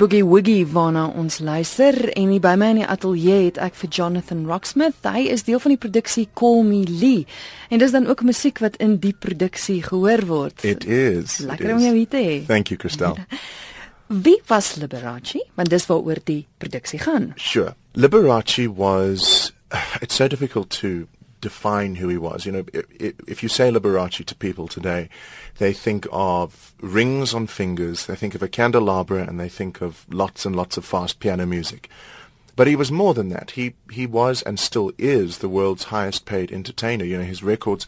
Boogie Woogie waarna ons luister en hier by my in die ateljee het ek vir Jonathan Rocksmith. Hy is deel van die produksie Call Me Lee. En dis dan ook musiek wat in die produksie gehoor word. It is. Lekker om jou hier te hê. Thank you, Christel. Wie was Liberace? Want dis waaroor die produksie gaan. Sure. Liberace was it's so difficult to define who he was. You know, if, if you say Liberace to people today, they think of rings on fingers, they think of a candelabra, and they think of lots and lots of fast piano music. But he was more than that. He he was and still is the world's highest paid entertainer. You know, his records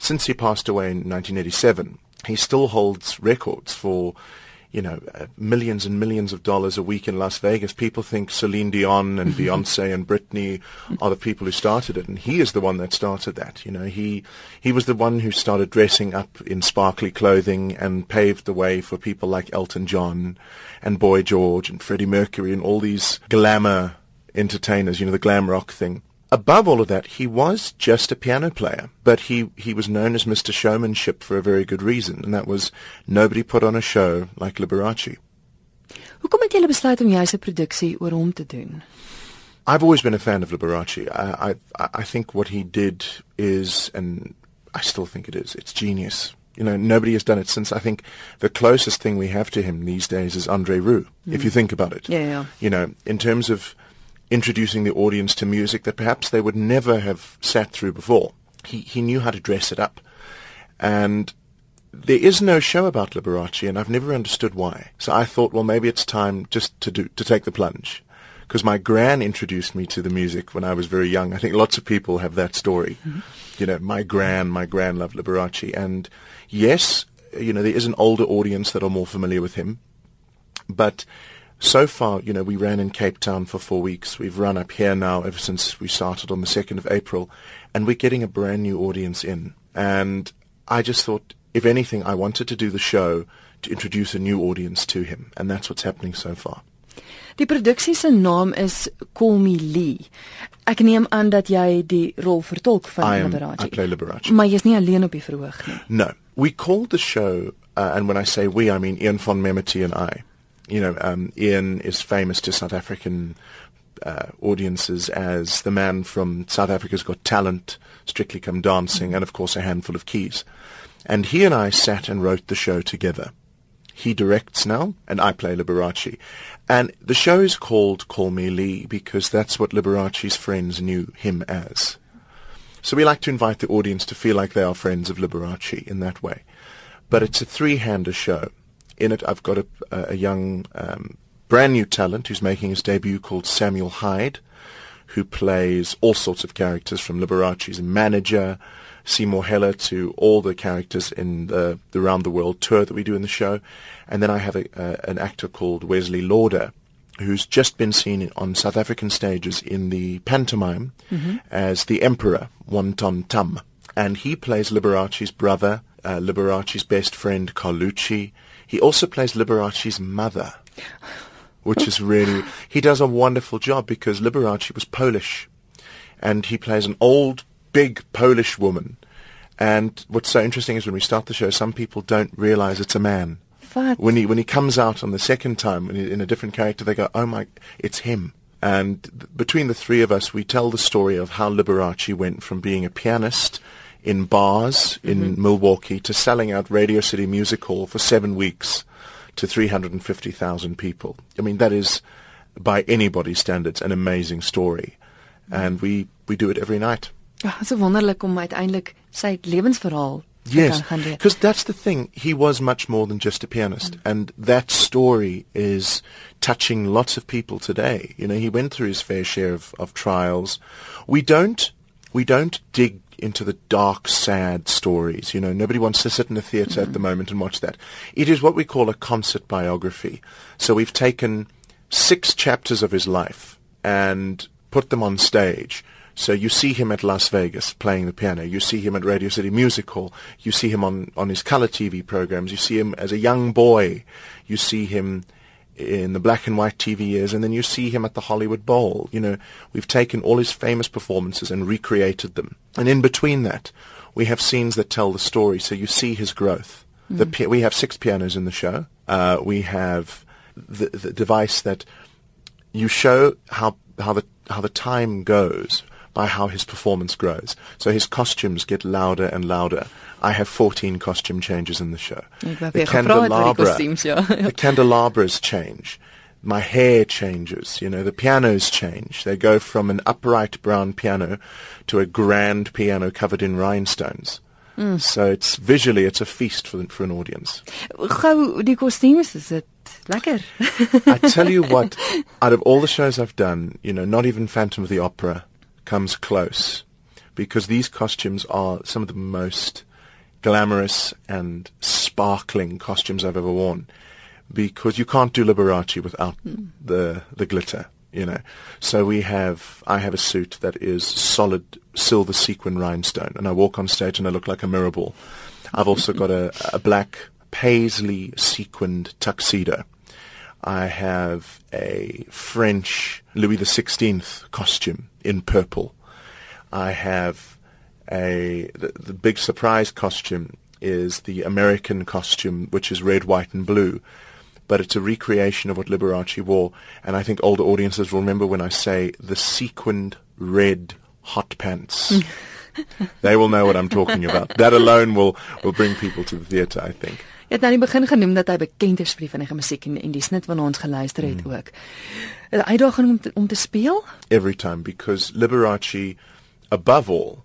since he passed away in 1987, he still holds records for you know, uh, millions and millions of dollars a week in Las Vegas. People think Celine Dion and Beyonce and Britney are the people who started it, and he is the one that started that. You know, he he was the one who started dressing up in sparkly clothing and paved the way for people like Elton John and Boy George and Freddie Mercury and all these glamour entertainers. You know, the glam rock thing above all of that, he was just a piano player, but he, he was known as Mr. Showmanship for a very good reason, and that was nobody put on a show like Liberace. Hoekom het jy besluit om 'n produksie oor hom te doen? I've always been a fan of Liberace. I, I I think what he did is, and I still think it is, it's genius. You know, nobody has done it since. I think the closest thing we have to him these days is André Rieu, mm. if you think about it. Yeah, yeah. You know, in terms of introducing the audience to music that perhaps they would never have sat through before. He, he knew how to dress it up. And there is no show about Liberace, and I've never understood why. So I thought, well, maybe it's time just to do to take the plunge, because my gran introduced me to the music when I was very young. I think lots of people have that story. Mm-hmm. You know, my gran, my gran loved Liberace, and yes, you know, there is an older audience that are more familiar with him, but so far, you know, we ran in Cape Town for four weeks. We've run up here now ever since we started on the 2nd of April, and we're getting a brand new audience in. And I just thought, if anything, I wanted to do the show to introduce a new audience to him, and that's what's happening so far. Die produksie se naam is Call Me Lee. Ek neem aan dat jy die rol vertolk van Liberace. I play Liberace. Maar jy's nie alleen op die verhoog nie. No. We called the show uh, and when I say we I mean Ian von Memerty and I you know, um, Ian is famous to South African uh, audiences as the man from South Africa's Got Talent, Strictly Come Dancing, and of course a handful of keys. And he and I sat and wrote the show together. He directs now, and I play Liberace. And the show is called Call Me Lee because that's what Liberace's friends knew him as. So we like to invite the audience to feel like they are friends of Liberace in that way. But it's a three-hander show in it, I've got a, a young, um, brand new talent who's making his debut called Samuel Hyde, who plays all sorts of characters from Liberace's manager, Seymour Heller, to all the characters in the, the Round the World tour that we do in the show. And then I have a, an actor called Wesley Lauder, who's just been seen on South African stages in the pantomime mm-hmm. as the Emperor, Wonton Tam. And he plays Liberace's brother, uh, Liberace's best friend, Carlucci, he also plays Liberace's mother, which is really he does a wonderful job because Liberace was Polish, and he plays an old, big Polish woman. And what's so interesting is when we start the show, some people don't realize it's a man. What? When he when he comes out on the second time in a different character, they go, "Oh my, it's him." And th- between the three of us, we tell the story of how Liberace went from being a pianist in bars in mm-hmm. Milwaukee to selling out Radio City Music Hall for seven weeks to 350,000 people. I mean, that is, by anybody's standards, an amazing story. And we, we do it every night. Ja, so wonderlik om uiteindelik sy lewensverhaal Yes, because that's the thing. He was much more than just a pianist, mm. and that story is touching lots of people today. You know, he went through his fair share of, of trials. We don't we don't dig into the dark, sad stories. You know, nobody wants to sit in a theatre mm. at the moment and watch that. It is what we call a concert biography. So we've taken six chapters of his life and put them on stage. So you see him at Las Vegas playing the piano. You see him at Radio City Music Hall. You see him on, on his color TV programs. You see him as a young boy. You see him in the black and white TV years, and then you see him at the Hollywood Bowl. You know, we've taken all his famous performances and recreated them. And in between that, we have scenes that tell the story, so you see his growth. Mm. The we have six pianos in the show. Uh, we have the, the device that you show how how the how the time goes by how his performance grows. So his costumes get louder and louder. I have 14 costume changes in the show. The candelabra, the candelabras change. My hair changes, you know, the pianos change. They go from an upright brown piano to a grand piano covered in rhinestones. Mm. So it's visually it's a feast for for an audience. Gou die kostuums is dit lekker. I tell you what, out of all the shows I've done, you know, not even Phantom of the Opera comes close because these costumes are some of the most glamorous and sparkling costumes I've ever worn because you can't do Liberace without mm. the the glitter, you know. So we have I have a suit that is solid silver sequin rhinestone and I walk on stage and I look like a mirror ball. I've also got a, a black paisley sequined tuxedo. I have a French Louis XVI costume in purple. I have a the, the big surprise costume is the American costume, which is red, white, and blue. But it's a recreation of what Liberace wore, and I think older audiences will remember when I say the sequined red hot pants. they will know what I'm talking about. That alone will will bring people to the theatre, I think. Jy het nou in die begin genoem dat hy bekend is vir die vinnige musiek en en die snit wat ons geluister het mm. ook. 'n Uitdaging om te, om te speel? Every time because Liberace above all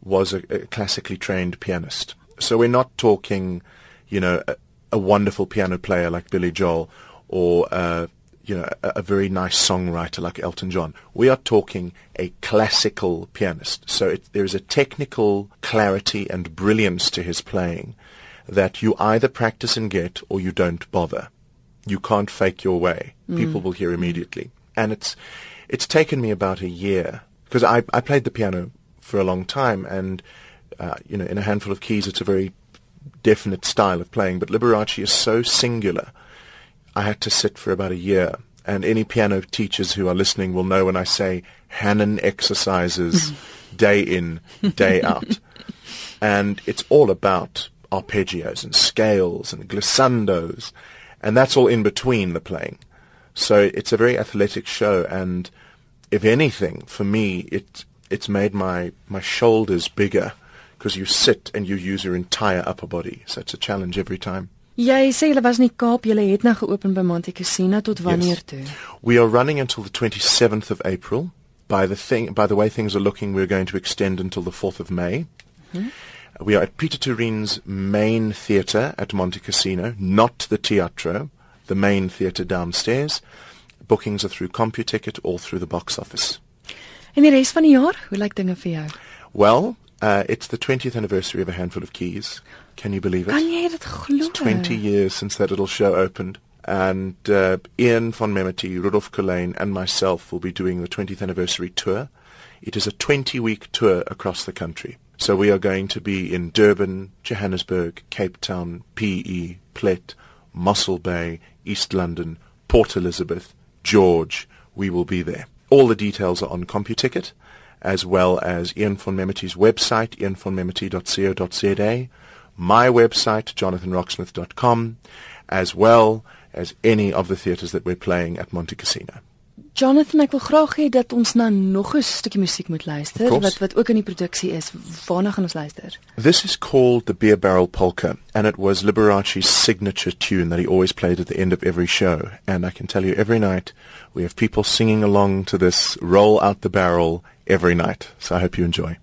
was a, a classically trained pianist. So we're not talking, you know, a, a wonderful piano player like Billy Joel or uh, you know a, a, very nice songwriter like Elton John. We are talking a classical pianist. So it, there is a technical clarity and brilliance to his playing that you either practice and get or you don't bother. You can't fake your way. Mm. People will hear immediately. And it's it's taken me about a year because I I played the piano for a long time and uh, you know in a handful of keys it's a very definite style of playing but Liberace is so singular. I had to sit for about a year and any piano teachers who are listening will know when I say Hanon exercises day in, day out. And it's all about arpeggios and scales and glissandos, and that's all in between the playing. So it's a very athletic show, and if anything, for me, it it's made my my shoulders bigger because you sit and you use your entire upper body. So it's a challenge every time. Jy sê was Kaap, julle het nou geopen by tot wanneer yes. toe? We are running until the 27th of April. By the thing by the way things are looking, we're going to extend until the 4th of May. Mm-hmm. We are at Pieter Toerien's main theatre at Montecasino, not the Teatro, the main theatre downstairs. Bookings are through CompuTicket or through the box office. En die res van die jaar, hoe lyk dinge vir jou? Well, uh, it's the 20th anniversary of A Handful of Keys. Can you believe it? Kan jy dit glo? 20 years since that little show opened. And uh, Ian von Memerty, Roelof Colyn, and myself will be doing the 20th anniversary tour. It is a 20-week tour across the country. So we are going to be in Durban, Johannesburg, Cape Town, PE, Plett, Mossel Bay, East London, Port Elizabeth, George. We will be there. All the details are on CompuTicket, as well as Ian von website, ianvonmemerty.co.za, my website, jonathanroxmouth.com, as well as any of the theatres that we're playing at Montecasino. Jonathan, ek wil graag hê dat ons na nog 'n stukkie musiek moet luister wat wat ook in die produksie is. Waarna gaan ons luister? This is called the Beer Barrel Polka and it was Liberace's signature tune that he always played at the end of every show. And I can tell you every night we have people singing along to this roll out the barrel every night. So I hope you enjoy.